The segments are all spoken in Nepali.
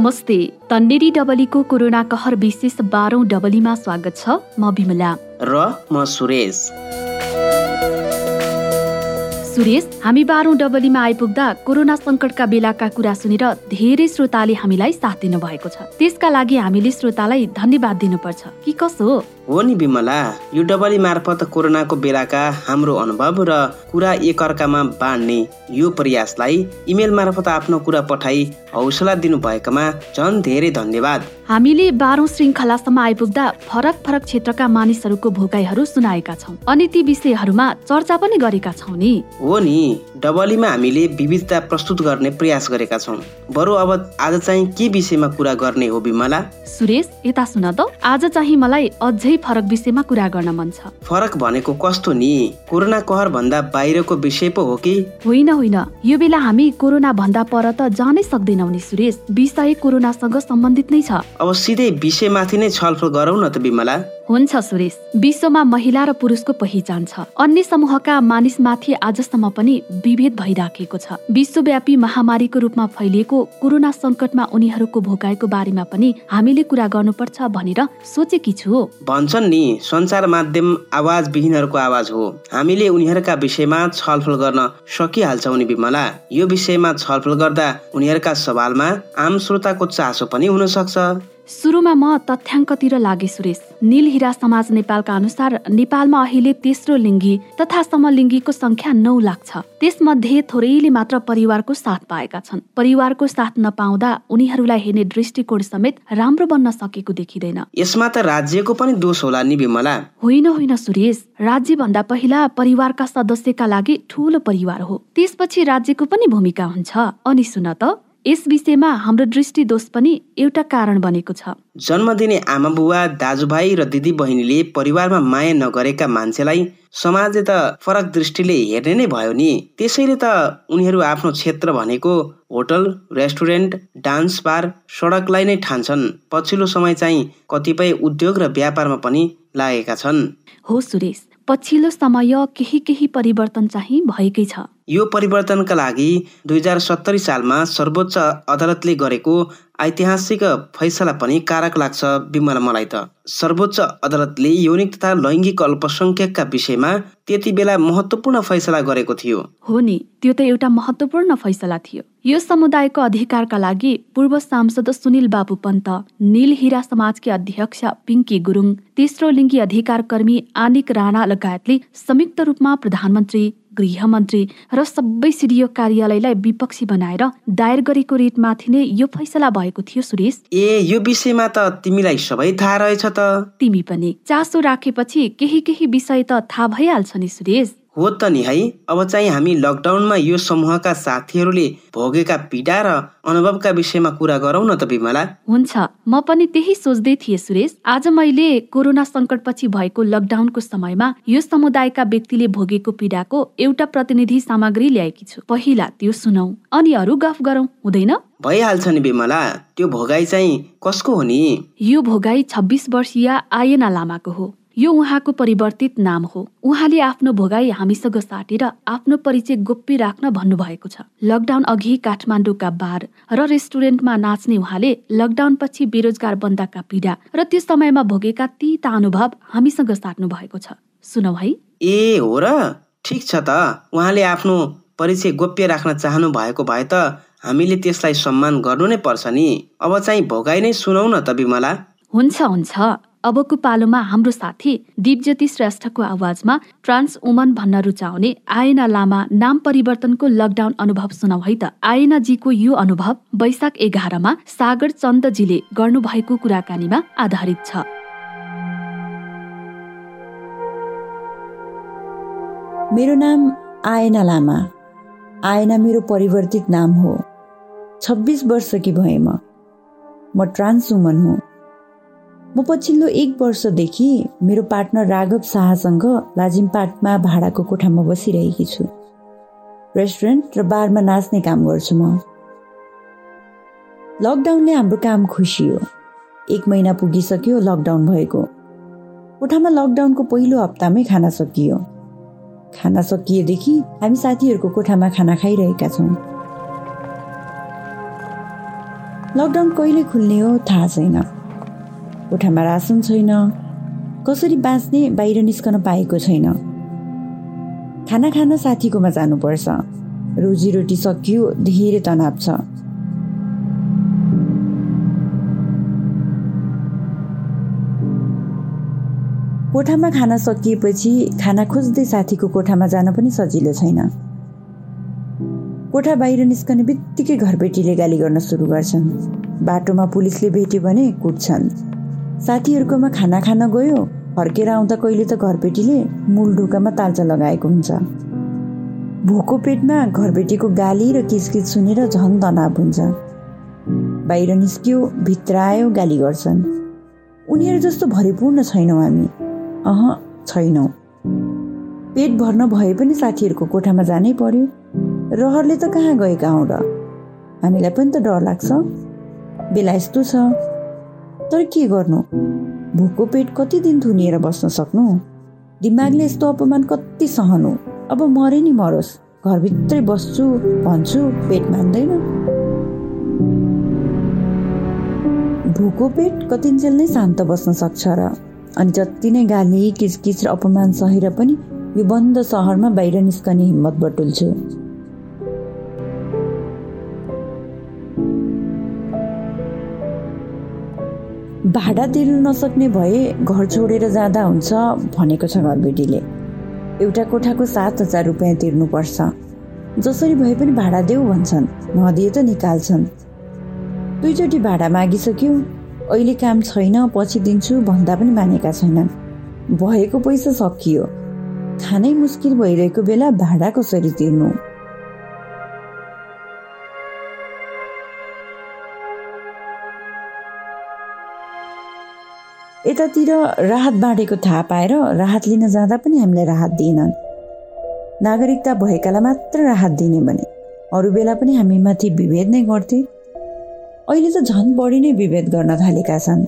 नमस्ते। तन्नेरी डबलीको कोरोना कहर विशेष बाह्रौँ डबलीमा स्वागत छ। म बिमला। र म सुरेश। सुरेश हामी बाह्रौँ डबलीमा आइपुग्दा कोरोना सङ्कटका बेलाका कुरा सुनेर धेरै श्रोताले हामीलाई साथ दिनु भएको छ। त्यसका लागि हामीले श्रोतालाई धन्यवाद दिनुपर्छ। कि कसो? हो हो नि विमला यो डबली मार्फत कोरोनाको बेलाका हाम्रो अनुभव र कुरा एकअर्कामा बाँड्ने यो प्रयासलाई इमेल मार्फत आफ्नो कुरा पठाई हौसला दिनुभएकोमा झन् धेरै धन्यवाद। हामीले बाह्रौँ श्रृङ्खलासम्म आइपुग्दा फरक फरक क्षेत्रका मानिसहरूको भोकाइहरू सुनाएका छौँ अनि ती विषयहरूमा चर्चा पनि गरेका छौँ नि। हो नि डबलीमा हामीले विविधता प्रस्तुत गर्ने प्रयास गरेका छौँ। बरु अब आज चाहिँ के विषयमा कुरा गर्ने हो विमला? सुरेश यता सुन त। आज चाहिँ मलाई अझै फरक विषयमा कुरा गर्न मन छ। फरक भनेको कस्तो नि? कोरोना कहर भन्दा बाहिरको विषय पो हो कि? होइन होइन। यो बेला हामी कोरोना भन्दा पर त जानै सक्दैनौ नि सुरेश। विषय कोरोनासँग सम्बन्धित नै छ। अब सिधै विषयमाथि नै छलफल गरौँ न त विमला। हुन्छ सुरेश। विश्वमा महिला र पुरुषको पहिचान छ। अन्य समूहका मानिसमाथि आजसम्म पनि विभेद भइराखेको छ। विश्वव्यापी महामारीको रूपमा फैलिएको कोरोना सङ्कटमा उनीहरूको भोगाइको बारेमा पनि हामीले कुरा गर्नुपर्छ भनेर सोचेकी छु। भन्छन् नि सञ्चार माध्यम आवाज विहीनहरूको आवाज हो। हामीले उनीहरूका विषयमा छलफल गर्न सकिहाल्छौँ नि विमला। यो विषयमा छलफल गर्दा उनीहरूका सवालमा आम श्रोताको चासो पनि हुन सक्छ सुरुमा म तथ्याङ्कतिर लागे सुरेश। नील हिरा समाज नेपालका अनुसार नेपालमा अहिले तेस्रो लिङ्गी तथा समलिङ्गीको संख्या नौ लाख छ। त्यसमध्ये थोरैले मात्र परिवारको साथ पाएका छन्। परिवारको साथ नपाउँदा उनीहरूलाई हेर्ने दृष्टिकोण समेत राम्रो बन्न सकेको देखिँदैन। यसमा त राज्यको पनि दोष होला नि विमला। होइन होइन सुरेश। राज्य भन्दा पहिला परिवारका सदस्यका लागि ठुलो परिवार हो। त्यसपछि राज्यको पनि भूमिका हुन्छ। अनि सुन त। यस विषयमा हाम्रो दृष्टि दोष पनि एउटा कारण बनेको छ। जन्म दिने आमा बुवा दाजुभाइ र दिदी बहिनीले परिवारमा माया नगरेका मान्छेलाई समाजले त फरक दृष्टिले हेर्ने नै भयो नि। त्यसैले त उनीहरू आफ्नो क्षेत्र भनेको होटल रेस्टुरेन्ट डान्स बार सडकलाई नै ठान्छन्। पछिल्लो समय चाहिँ कतिपय उद्योग र व्यापारमा पनि लागेका छन्। हो सुरेश पछिल्लो समय केही केही परिवर्तन चाहिँ भएकै छ। यो परिवर्तनका लागि दुई हजार सत्तरी सालमा सर्वोच्च अदालतले गरेको ऐतिहासिक फैसला पनि कारक लाग्छ विमला मलाई त। सर्वोच्च अदालतले यौनिक तथा लैङ्गिक अल्पसङ्ख्यकका विषयमा त्यति बेला महत्त्वपूर्ण फैसला गरेको थियो। हो नि त्यो त एउटा महत्त्वपूर्ण फैसला थियो। यो समुदायको अधिकारका लागि पूर्व सांसद सुनिल बाबु पन्त नील हिरा समाजकी अध्यक्ष पिङ्की गुरुङ तेस्रो लिङ्गी अधिकार कर्मी आनिक राणा लगायतले संयुक्त रूपमा प्रधानमन्त्री गृहमन्त्री र सबै सिडिओ कार्यालयलाई विपक्षी बनाएर दायर गरेको रिटमाथि नै यो फैसला भएको थियो सुरेश। ए यो विषयमा त तिमीलाई सबै थाहा रहेछ त। तिमी पनि चासो राखेपछि केही केही विषय त थाहा भइहाल्छ नि सुरेश। हो त नि है। अब चाहिँ हामी लकडाउनमा यो समूहका साथीहरूले भोगेका पीडा र अनुभवका विषयमा कुरा गरौँ न त विमला हुन्छ। म पनि त्यही सोच्दै थिएँ सुरेश। आज मैले कोरोना सङ्कटपछि भएको लकडाउनको समयमा यो समुदायका व्यक्तिले भोगेको पीडाको एउटा प्रतिनिधि सामग्री ल्याएकी छु। पहिला त्यो सुनौ अनि अरू गफ गरौँ हुँदैन? भइहाल्छ नि विमला त्यो भोगाई चाहिँ कसको हो नि? यो भोगाई छब्बिस वर्षीय आयना लामाको हो। यो उहाँको परिवर्तित नाम हो। उहाँले आफ्नो भोगाई हामीसँग साटेर आफ्नो परिचय गोप्य राख्न भन्नुभएको छ। लकडाउन अघि काठमाडौँका बार र रेस्टुरेन्टमा नाच्ने उहाँले लकडाउन पछि बेरोजगार बन्दाका पीडा र त्यो समयमा भोगेका तिता अनुभव हामीसँग साट्नु भएको छ। सुनौ है ए हो र। ठिक छ त। उहाँले आफ्नो परिचय गोप्य राख्न चाहनु भएको भए त हामीले त्यसलाई सम्मान गर्नु नै पर्छ नि। अब चाहिँ भोगाई नै सुनौ न त विमला। हुन्छ हुन्छ। अबको पालोमा हाम्रो साथी दिपज्योति श्रेष्ठको आवाजमा ट्रान्स वुमन भन्न रुचाउने आयना लामा नाम परिवर्तनको लकडाउन अनुभव सुनाउ है त। आयनाजीको यो अनुभव वैशाख एघारमा सागर चन्दजीले गर्नुभएको कुराकानीमा आधारित छ। मेरो नाम आयना लामा। आयना मेरो परिवर्तित नाम हो। छब्बिस वर्ष कि म। म ट्रान्स वुमन हुँ। म पछिल्लो एक वर्षदेखि मेरो पार्टनर राघव शाहसँग लाजिमपाटमा भाडाको कोठामा बसिरहेकी छु। रेस्टुरेन्ट र बारमा नाच्ने काम गर्छु म। लकडाउनले हाम्रो काम खुसियो एक महिना पुगिसक्यो लकडाउन भएको। कोठामा लकडाउनको पहिलो हप्तामै खाना सकियो। खाना सकिएदेखि हामी साथीहरूको कोठामा खाना खाइरहेका छौँ। लकडाउन कहिले खुल्ने हो थाहा छैन। कोठामा रासन छैन। कसरी बाँच्ने बाहिर निस्कन पाएको छैन। खाना खान साथीकोमा जानुपर्छ। रोजीरोटी सकियो धेरै तनाव छ। कोठामा खाना सकिएपछि खाना खोज्दै साथीको कोठामा जान पनि सजिलो छैन। कोठा बाहिर निस्कने बित्तिकै घरबेटीले गाली गर्न सुरु गर्छन्। बाटोमा पुलिसले भेट्यो भने कुट्छन्। साथीहरूकोमा खाना खान गयो। फर्केर आउँदा कहिले त घरबेटीले मूल ढोकामा तालचा लगाएको हुन्छ। भोको पेटमा घरबेटीको गाली र किचकिच सुनेर झन् तनाव हुन्छ। बाहिर निस्क्यो भित्र आयो गाली गर्छन्। उनीहरू जस्तो भरिपूर्ण छैनौँ हामी। अह छैनौँ। पेट भर्न भए पनि साथीहरूको कोठामा जानै पर्यो। रहरले त कहाँ गएका हौ र? हामीलाई पनि त डर लाग्छ। बेला यस्तो छ। तर के गर्नु? भोकको पेट कति दिन थुनिएर बस्न सक्नु? दिमागले यस्तो अपमान कति सहनु? अब मरे नि मरोस्। घरभित्रै बस्छु भन्छु पेट मान्दैन। भोको पेट कतिन्जेल नै शान्त बस्न सक्छ र अनि जति नै गाली किचकिच र अपमान सहेर पनि यो बन्द सहरमा बाहिर निस्कने हिम्मत बटुल्छु। भाडा तिर्नु नसक्ने भए घर छोडेर जाँदा हुन्छ भनेको छ घरबेटीले। एउटा कोठाको सात हजार रुपियाँ तिर्नुपर्छ। जसरी भए पनि भाडा देऊ भन्छन् नदिए त निकाल्छन्। दुईचोटि भाडा मागिसक्यो अहिले काम छैन पछि दिन्छु भन्दा पनि मानेका छैनन्। भएको पैसा सकियो। खानै मुस्किल भइरहेको बेला भाडा कसरी तिर्नु? यतातिर राहत बाँडेको थाहा पाएर राहत लिन जाँदा पनि हामीलाई राहत दिएनन्। नागरिकता भएकालाई मात्र राहत दिने भने अरू बेला पनि हामीमाथि विभेद नै गर्थे। अहिले त झन् बढी नै विभेद गर्न थालेका छन्।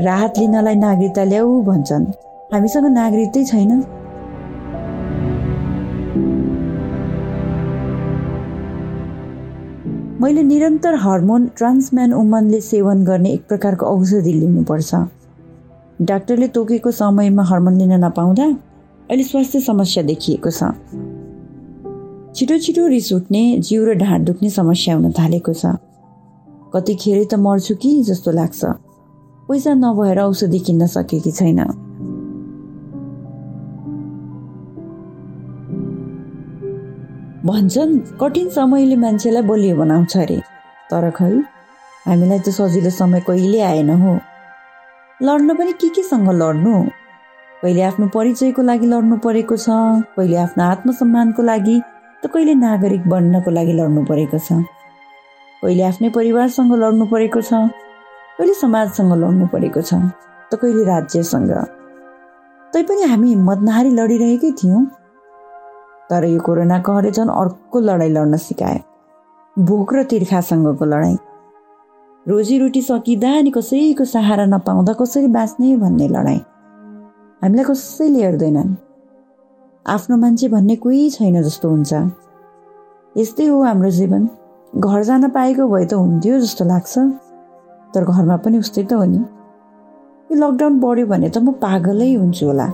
राहत लिनलाई नागरिकता ल्याऊ भन्छन्। हामीसँग नागरिकतै छैन। मैले निरन्तर हर्मोन ट्रान्सम्यान उमनले सेवन गर्ने एक प्रकारको औषधि लिनुपर्छ। डाक्टरले तोकेको समयमा हर्मोन लिन नपाउँदा अहिले स्वास्थ्य समस्या देखिएको छ। छिटो छिटो रिस उठ्ने जिउ र ढाड दुख्ने समस्या हुन थालेको छ। कतिखेर त मर्छु कि जस्तो लाग्छ। पैसा नभएर औषधि किन्न सकेकी छैन। भन्छन् कठिन समयले मान्छेलाई बलियो बनाउँछ अरे। तर खै हामीलाई त सजिलो समय कहिले आएन हो। लड्न पनि के केसँग लड्नु? कहिले आफ्नो परिचयको लागि लड्नु परेको छ कहिले आफ्नो आत्मसम्मानको लागि त कहिले नागरिक बन्नको लागि लड्नु परेको छ? कहिले आफ्नै परिवारसँग लड्नु परेको छ कहिले समाजसँग लड्नु परेको छ त कहिले राज्यसँग? तैपनि हामी हिम्मत नहारी लडिरहेकै थियौँ। तर यो कोरोना कहरे झन् अर्को लडाइँ लड्न सिकायो। भोक र तिर्खासँगको लडाइँ रोजीरोटी सकिँदा अनि कसैको सहारा नपाउँदा कसरी बाँच्ने भन्ने लडाइँ। हामीलाई कसैले हेर्दैनन्। आफ्नो मान्छे भन्ने कोही छैन जस्तो हुन्छ। यस्तै हो हाम्रो जीवन। घर जान पाएको भए त हुन्थ्यो जस्तो लाग्छ। तर घरमा पनि उस्तै त हो नि। यो लकडाउन बढ्यो भने त म पागलै हुन्छु होला।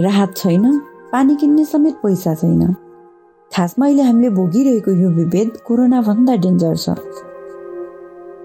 राहत छैन। पानी किन्ने समेत पैसा छैन। खासमा अहिले हामीले भोगिरहेको यो विभेद कोरोनाभन्दा डेन्जर छ।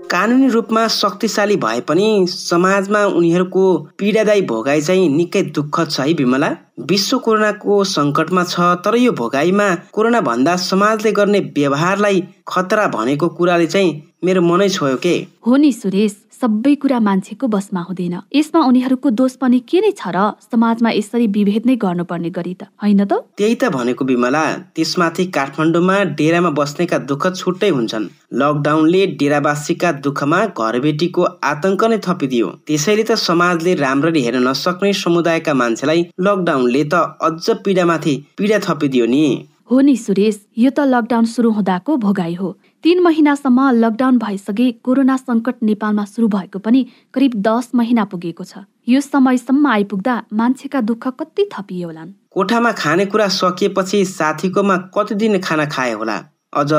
कानुनी रूपमा शक्तिशाली भए पनि समाजमा उनीहरूको पीडादायी भोगाई चाहिँ निकै दुःखद छ है विमला। विश्व कोरोनाको सङ्कटमा छ तर यो भोगाईमा कोरोना भन्दा समाजले गर्ने व्यवहारलाई खतरा भनेको कुराले चाहिँ मेरो मनै छोयो के? हो नि सुरेश। सबै कुरा मान्छेको बसमा हुँदैन। यसमा उनीहरूको दोष पनि के नै छ र समाजमा यसरी विभेद नै गर्नुपर्ने गरी त होइन त? त्यही त भनेको विमला त्यसमाथि काठमाडौँमा डेरामा बस्नेका दुःख छुट्टै हुन्छन्। लकडाउनले डेरावासीका दुःखमा घरबेटीको आतंक नै थपिदियो। त्यसैले त समाजले राम्ररी हेर्न नसक्ने समुदायका मान्छेलाई लकडाउनले त अझ पीडामाथि पीडा थपिदियो नि। हो नि सुरेश यो त लकडाउन सुरु हुँदाको भोगाई हो। तीन महिनासम्म लकडाउन भइसके कोरोना सङ्कट नेपालमा सुरु भएको पनि करिब दस महिना पुगेको छ। यो समयसम्म आइपुग्दा मान्छेका दुःख कति थपियो होलान्। कोठामा खानेकुरा सकिएपछि साथीकोमा कति दिन खाना खाए होला? अझ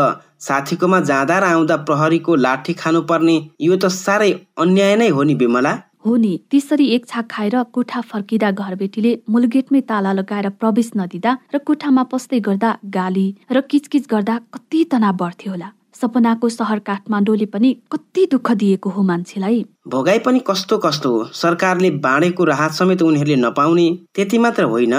साथीकोमा जाँदा र आउँदा प्रहरीको लाठी खानुपर्ने यो त साह्रै अन्याय नै हो नि बिमला हो नि त्यसरी एक छाक खाएर कोठा फर्किँदा घरबेटीले मूलगेटमै ताला लगाएर प्रवेश नदिँदा र कोठामा पस्दै गर्दा गाली र किचकिच गर्दा कति तनाव बढ्थ्यो होला। सपनाको सहर काठमाडौँले पनि कति दुःख दिएको हो मान्छेलाई। भोगाई पनि कस्तो कस्तो हो सरकारले बाँडेको राहत समेत उनीहरूले नपाउने त्यति मात्र होइन।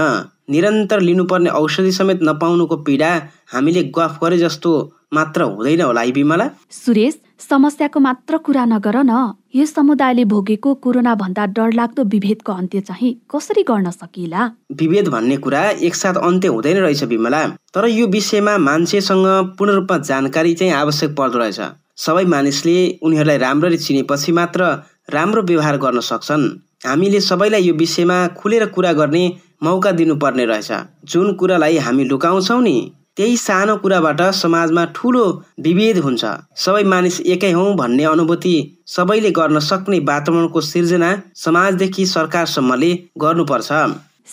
निरन्तर लिनुपर्ने औषधि समेत नपाउनुको पीडा हामीले गफ गरे जस्तो मात्र हुँदैन होला है बिमला। सुरेश समस्याको मात्र कुरा नगर न। यो समुदायले भोगेको कोरोना भन्दा डरलाग्दो विभेदको अन्त्य चाहिँ कसरी गर्न सकिला? विभेद भन्ने कुरा एकसाथ अन्त्य हुँदैन रहेछ बिमला। तर यो विषयमा मान्छेसँग पूर्ण रूपमा जानकारी चाहिँ आवश्यक पर्दो रहेछ। सबै मानिसले उनीहरूलाई राम्ररी चिनेपछि मात्र राम्रो व्यवहार गर्न सक्छन्। हामीले सबैलाई यो विषयमा खुलेर कुरा गर्ने मौका दिनुपर्ने रहेछ। जुन कुरालाई हामी लुकाउँछौँ नि त्यही सानो कुराबाट समाजमा ठुलो विभेद हुन्छ। सबै मानिस एकै हौ भन्ने अनुभूति सबैले गर्न सक्ने वातावरणको सिर्जना समाजदेखि सरकारसम्मले गर्नुपर्छ।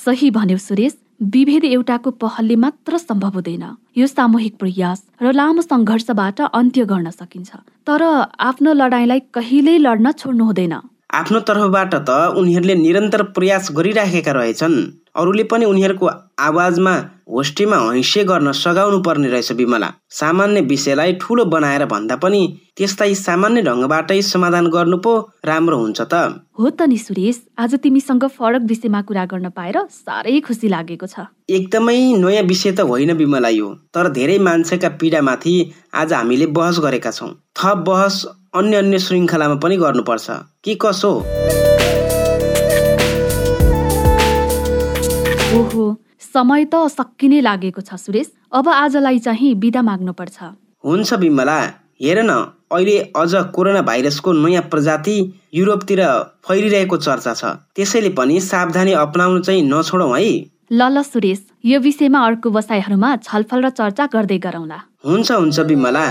सही भन्यो सुरेश। विभेद एउटाको पहलले मात्र सम्भव हुँदैन। यो सामूहिक प्रयास र लामो सङ्घर्षबाट अन्त्य गर्न सकिन्छ। तर आफ्नो लडाईँलाई कहिल्यै लड्न छोड्नु हुँदैन। आफ्नो तर्फबाट त उनीहरूले निरन्तर प्रयास गरिराखेका रहेछन्। अरूले पनि उनीहरूको आवाजमा होस्टेमा हैसे गर्न सघाउनु पर्ने रहेछ विमला सामान्य विषयलाई ठुलो बनाएर भन्दा पनि त्यसलाई सामान्य ढङ्गबाटै समाधान गर्नु पो राम्रो हुन्छ त। हो त नि सुरेश आज तिमीसँग फरक विषयमा कुरा गर्न पाएर साह्रै खुसी लागेको छ। एकदमै नयाँ विषय त होइन विमला यो तर धेरै मान्छेका पीडामाथि आज हामीले बहस गरेका छौँ। थप बहस अन्य अन्य श्रृङ्खलामा पनि गर्नुपर्छ। के कसो? समय त सकिने लागेको छ सुरेश। अब आजलाई चाहिँ बिदा माग्नुपर्छ। हुन्छ बिमला हेर न अहिले अझ कोरोना भाइरसको नयाँ प्रजाति युरोपतिर फैलिरहेको चर्चा छ। त्यसैले पनि सावधानी अप्नाउनु चाहिँ नछोडौँ है। ल ल सुरेश। यो विषयमा अर्को बसाइहरूमा छलफल र चर्चा गर्दै गरौँला। हुन्छ हुन्छ बिमला।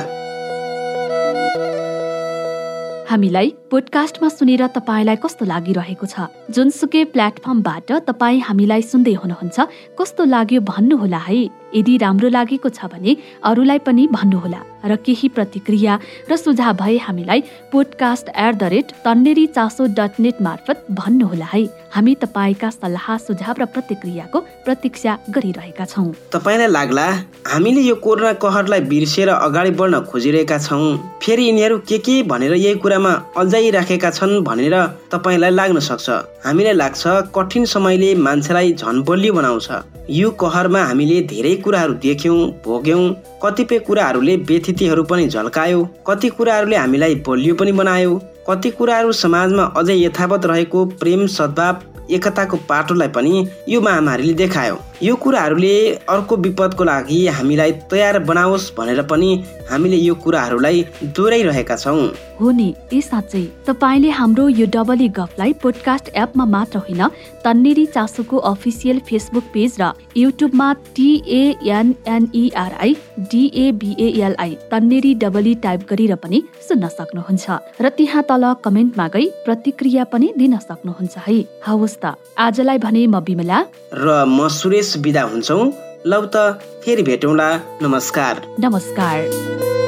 हामीलाई पोडकास्टमा सुनेर तपाईँलाई कस्तो लागिरहेको छ? जुनसुकै प्लेटफर्मबाट तपाईँ हामीलाई सुन्दै हुनुहुन्छ कस्तो लाग्यो भन्नुहोला है। यदि राम्रो लागेको छ भने अरूलाई पनि भन्नुहोला र केही प्रतिक्रिया र सुझाव भए हामीलाई podcast at the rate Tanneri Chaso dot net मार्फत भन्नुहोला है। हामी तपाईँका सल्लाह सुझाव र प्रतिक्रियाको प्रतीक्षा गरिरहेका छौँ। तपाईँलाई लाग्ला हामीले यो कोरोना कहरलाई बिर्सेर अगाडि बढ्न खोजिरहेका छौँ। फेरि यिनीहरू के के भनेर यही कुरामा अल्झाइराखेका छन् भनेर तपाईँलाई लाग्न सक्छ। हामीलाई लाग्छ कठिन समयले मान्छेलाई झन बलियो बनाउँछ। यो कहरमा हामीले धेरै कुराहरू देख्यौँ भोग्यौँ। कतिपय कुराहरूले व्यथितिहरू पनि झल्कायो। कति कुराहरूले हामीलाई बलियो पनि बनायो। कति कुराहरू समाजमा अझै यथावत रहेको प्रेम सद्भाव एकताको पाटोलाई पनि यो महामारीले देखायो। यो कुराहरूले अर्को विपदको लागि हामीलाई तयार बनाओस् भनेर पनि हामीले यो कुराहरूलाई दोहोऱ्याइरहेका छौँ। हो नि ए साँच्चै। तपाईँले हाम्रो यो डबली गफलाई पोडकास्ट एपमा मात्र होइन तन्नेरी चासोको अफिसियल फेसबुक पेज र युट्युबमा T N N E R I डिएबिएलआई Tanneri Dabali type गरेर पनि सुन्न सक्नुहुन्छ। र त्यहाँ तल कमेन्टमा गई प्रतिक्रिया पनि दिन सक्नुहुन्छ है। हवस्। त आजलाई भने म बिमला। र म सुरेश बिदा हुन्छौँ। लौ त फेरि भेटौँला। नमस्कार। नमस्कार।